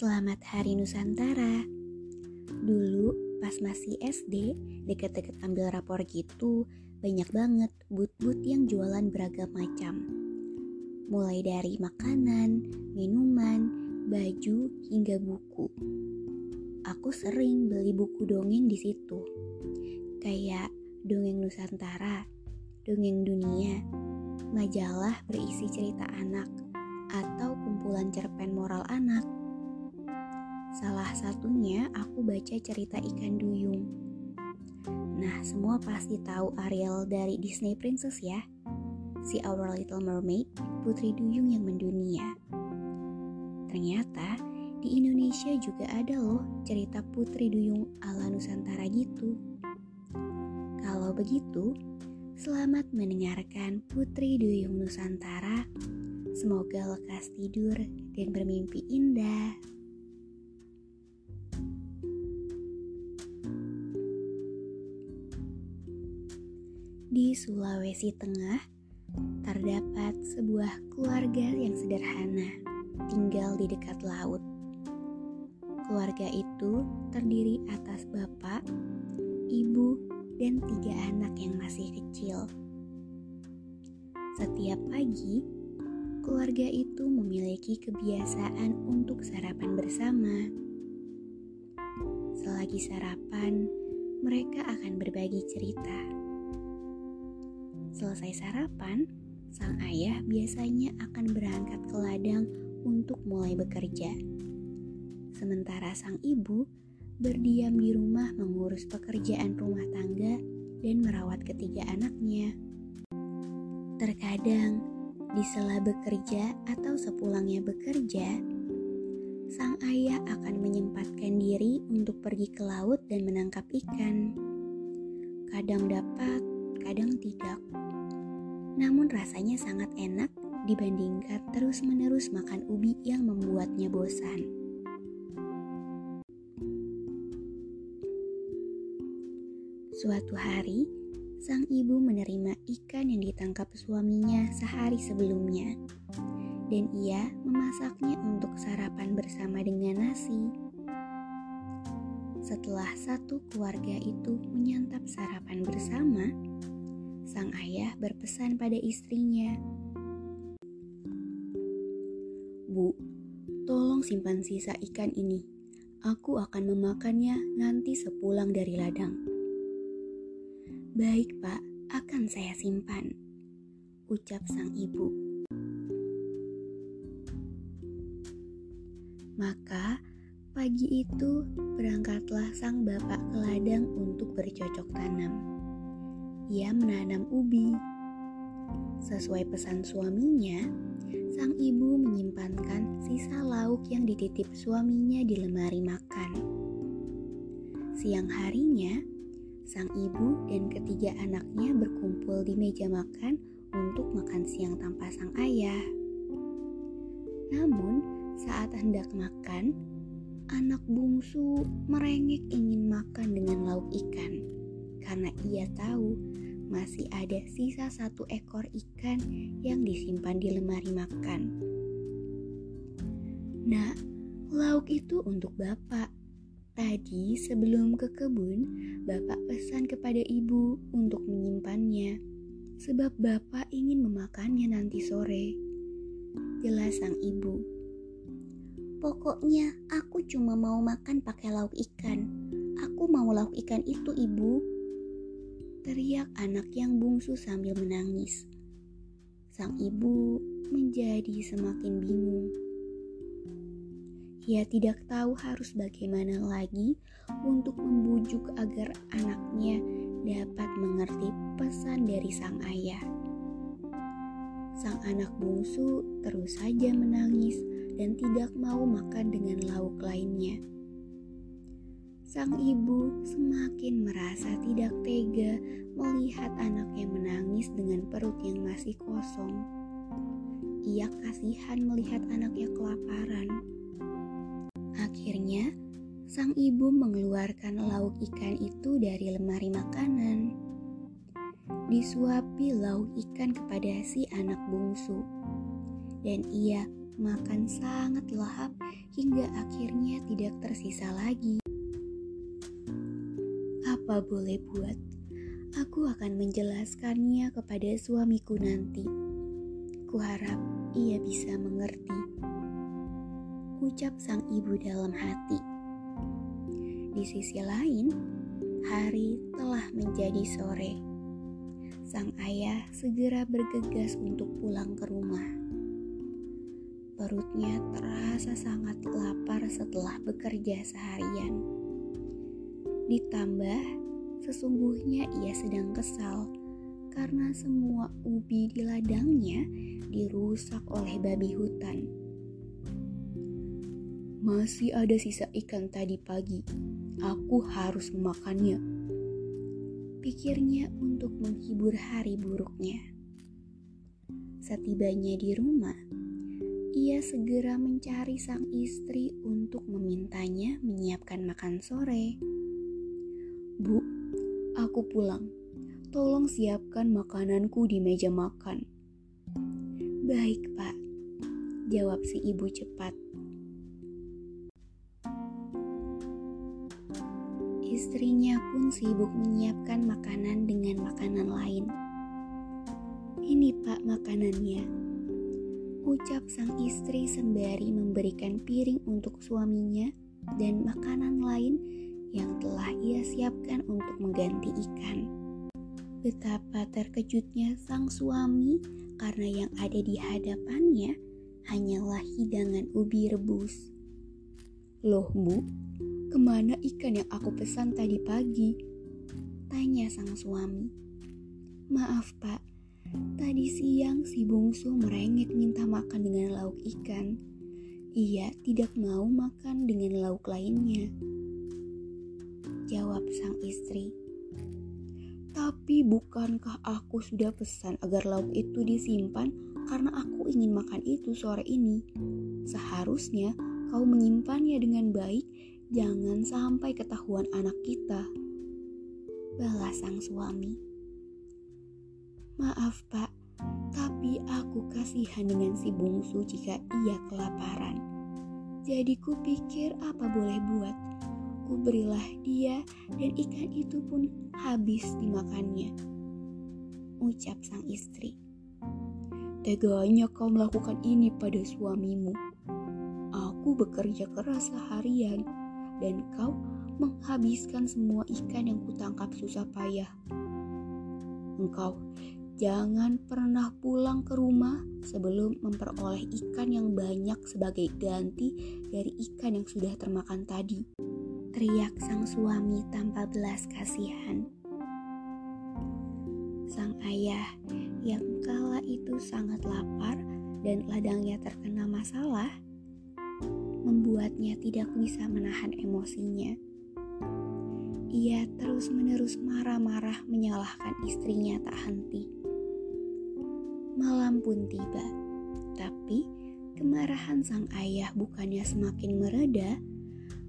Selamat Hari Nusantara. Dulu pas masih SD, deket-deket ambil rapor gitu, banyak banget but-but yang jualan beragam macam. Mulai dari makanan, minuman, baju, hingga buku. Aku sering beli buku dongeng di situ. Kayak Dongeng Nusantara, Dongeng Dunia, majalah berisi cerita anak, atau kumpulan cerpen moral anak. Salah satunya aku baca cerita ikan duyung. Nah, semua pasti tahu Ariel dari Disney Princess ya. Si Our Little Mermaid, putri duyung yang mendunia. Ternyata di Indonesia juga ada loh cerita putri duyung ala Nusantara gitu. Kalau begitu, selamat mendengarkan Putri Duyung Nusantara. Semoga lekas tidur dan bermimpi indah. Di Sulawesi Tengah, terdapat sebuah keluarga yang sederhana, tinggal di dekat laut. Keluarga itu terdiri atas bapak, ibu, dan tiga anak yang masih kecil. Setiap pagi, keluarga itu memiliki kebiasaan untuk sarapan bersama. Selagi sarapan, mereka akan berbagi cerita. Selesai sarapan, sang ayah biasanya akan berangkat ke ladang untuk mulai bekerja. Sementara sang ibu berdiam di rumah mengurus pekerjaan rumah tangga dan merawat ketiga anaknya. Terkadang, di sela bekerja atau sepulangnya bekerja, sang ayah akan menyempatkan diri untuk pergi ke laut dan menangkap ikan. Kadang dapat, kadang tidak. Namun rasanya sangat enak dibandingkan terus-menerus makan ubi yang membuatnya bosan. Suatu hari, sang ibu menerima ikan yang ditangkap suaminya sehari sebelumnya, dan ia memasaknya untuk sarapan bersama dengan nasi. Setelah satu keluarga itu menyantap sarapan bersama, sang ayah berpesan pada istrinya, "Bu, tolong simpan sisa ikan ini. Aku akan memakannya nanti sepulang dari ladang." Baik, Pak, akan saya simpan, ucap sang ibu. Maka pagi itu berangkatlah sang bapak ke ladang untuk bercocok tanam. Ia menanam ubi. Sesuai pesan suaminya, sang ibu menyimpankan sisa lauk yang dititip suaminya di lemari makan. Siang harinya, sang ibu dan ketiga anaknya berkumpul di meja makan untuk makan siang tanpa sang ayah. Namun, saat hendak makan, anak bungsu merengek ingin makan dengan lauk ikan karena ia tahu masih ada sisa satu ekor ikan yang disimpan di lemari makan. Nah, Lauk itu untuk bapak. Tadi sebelum ke kebun, bapak pesan kepada ibu untuk menyimpannya, sebab bapak ingin memakannya nanti sore. Jelas sang ibu. Pokoknya aku cuma mau makan pakai lauk ikan. Aku mau lauk ikan itu, ibu. Teriak anak yang bungsu sambil menangis. Sang ibu menjadi semakin bingung. Ia tidak tahu harus bagaimana lagi untuk membujuk agar anaknya dapat mengerti pesan dari sang ayah. Sang anak bungsu terus saja menangis dan tidak mau makan dengan lauk lainnya. Sang ibu semakin merasa tidak tega melihat anaknya menangis dengan perut yang masih kosong. Ia kasihan melihat anaknya kelaparan. Akhirnya, sang ibu mengeluarkan lauk ikan itu dari lemari makanan. Disuapi lauk ikan kepada si anak bungsu, dan ia makan sangat lahap hingga akhirnya tidak tersisa lagi. Apa boleh buat, aku akan menjelaskannya kepada suamiku nanti. Kuharap ia bisa mengerti. Ucap sang ibu dalam hati. Di sisi lain, hari telah menjadi sore. Sang ayah segera bergegas untuk pulang ke rumah. Perutnya terasa sangat lapar setelah bekerja seharian. Ditambah, sesungguhnya ia sedang kesal karena semua ubi di ladangnya dirusak oleh babi hutan. Masih ada sisa ikan tadi pagi. Aku harus memakannya. Pikirnya untuk menghibur hari buruknya. Setibanya di rumah, ia segera mencari sang istri untuk memintanya menyiapkan makan sore. Bu, aku pulang. Tolong siapkan makananku di meja makan. Baik, Pak. Jawab si ibu cepat. Istrinya pun sibuk menyiapkan makanan dengan makanan lain. Ini, Pak, makanannya ucap sang istri sembari memberikan piring untuk suaminya dan makanan lain yang telah ia siapkan untuk mengganti ikan. Betapa terkejutnya sang suami karena yang ada di hadapannya hanyalah hidangan ubi rebus. Loh bu, ke mana ikan yang aku pesan tadi pagi? Tanya sang suami. Maaf pak, Tadi siang si bungsu merengek minta makan dengan lauk ikan. Ia tidak mau makan dengan lauk lainnya. Jawab sang istri. Tapi bukankah aku sudah pesan agar lauk itu disimpan karena aku ingin makan itu sore ini? Seharusnya kau menyimpannya dengan baik, jangan sampai ketahuan anak kita. Balas sang suami. Maaf pak, tapi aku kasihan dengan si bungsu jika ia kelaparan. Jadi kupikir apa boleh buat. Ku berilah dia dan ikan itu pun habis dimakannya. Ucap sang istri. Teganya kau melakukan ini pada suamimu. Aku bekerja keras seharian dan kau menghabiskan semua ikan yang kutangkap susah payah. Engkau Jangan pernah pulang ke rumah sebelum memperoleh ikan yang banyak sebagai ganti dari ikan yang sudah termakan tadi. Teriak sang suami tanpa belas kasihan. Sang ayah yang kala itu sangat lapar dan ladangnya terkena masalah, membuatnya tidak bisa menahan emosinya. Ia terus-menerus marah-marah menyalahkan istrinya tak henti. Malam pun tiba, tapi kemarahan sang ayah bukannya semakin mereda,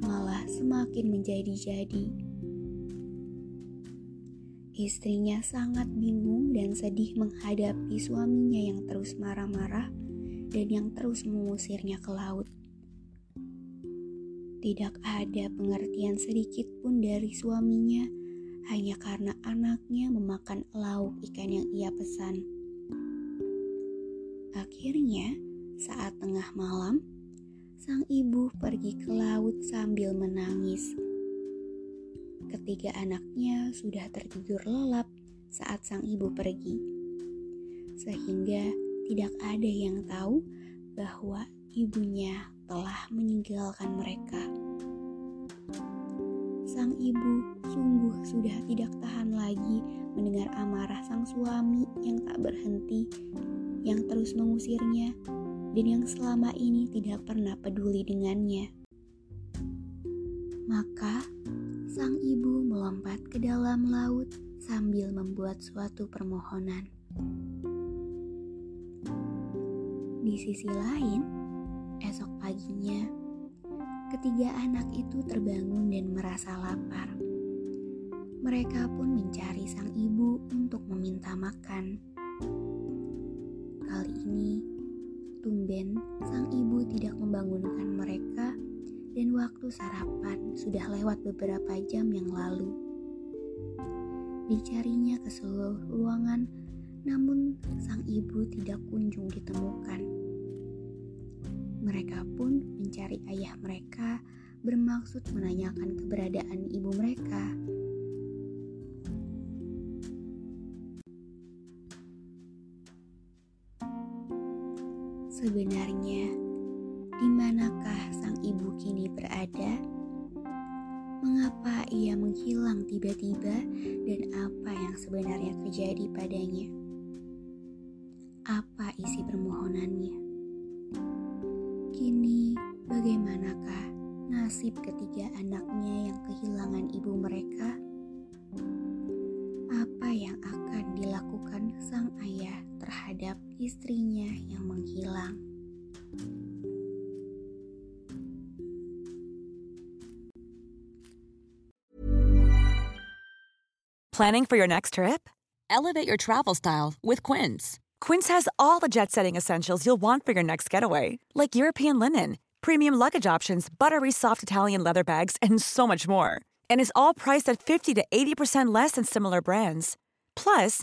malah semakin menjadi-jadi. Istrinya sangat bingung dan sedih menghadapi suaminya yang terus marah-marah dan yang terus mengusirnya ke laut. Tidak ada pengertian sedikit pun dari suaminya hanya karena anaknya memakan lauk ikan yang ia pesan. Akhirnya, saat tengah malam, sang ibu pergi ke laut sambil menangis. Ketiga anaknya sudah tertidur lelap saat sang ibu pergi, sehingga tidak ada yang tahu bahwa ibunya telah meninggalkan mereka. Sang ibu sungguh sudah tidak tahan lagi mendengar amarah sang suami yang tak berhenti, yang terus mengusirnya, dan yang selama ini tidak pernah peduli dengannya. Maka, sang ibu melompat ke dalam laut sambil membuat suatu permohonan. Di sisi lain, esok paginya, ketiga anak itu terbangun dan merasa lapar. Mereka pun mencari sang ibu untuk meminta makan. Kali ini, tumben sang ibu tidak membangunkan mereka dan waktu sarapan sudah lewat beberapa jam yang lalu. Dicarinya ke seluruh ruangan, namun sang ibu tidak kunjung ditemukan. Mereka pun mencari ayah mereka bermaksud menanyakan keberadaan ibu mereka. Sebenarnya, di manakah sang ibu kini berada? Mengapa ia menghilang tiba-tiba dan apa yang sebenarnya terjadi padanya? Apa isi permohonannya? Kini, bagaimanakah nasib ketiga anaknya yang kehilangan ibu mereka? Istrinya yang menghilang. Planning for your next trip? Elevate your travel style with Quince. Quince has all the jet setting essentials you'll want for your next getaway, like European linen, premium luggage options, buttery soft Italian leather bags, and so much more. And is all priced at 50 to 80% less than similar brands. Plus,